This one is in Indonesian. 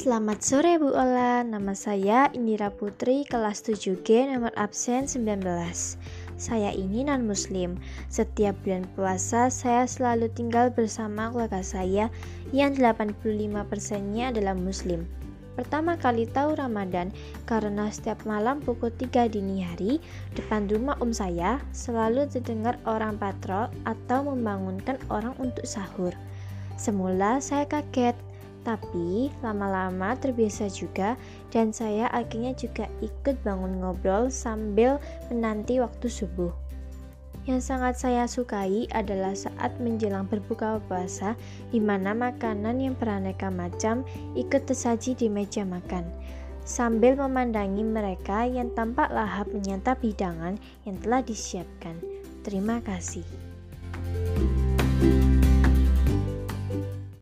Selamat sore Bu Ola, nama saya Indira Putri, kelas 7G, nomor absen 19. Saya ini non-muslim. Setiap bulan puasa, saya selalu tinggal bersama keluarga saya yang 85%-nya adalah muslim. Pertama kali tahu Ramadan karena setiap malam pukul 3 dini hari depan rumah om saya selalu terdengar orang patrol atau membangunkan orang untuk sahur. Semula saya kaget tapi lama-lama terbiasa juga dan saya akhirnya juga ikut bangun ngobrol sambil menanti waktu subuh. Yang sangat saya sukai adalah saat menjelang berbuka puasa di mana makanan yang beraneka macam ikut tersaji di meja makan sambil memandangi mereka yang tampak lahap menyantap hidangan yang telah disiapkan. Terima kasih.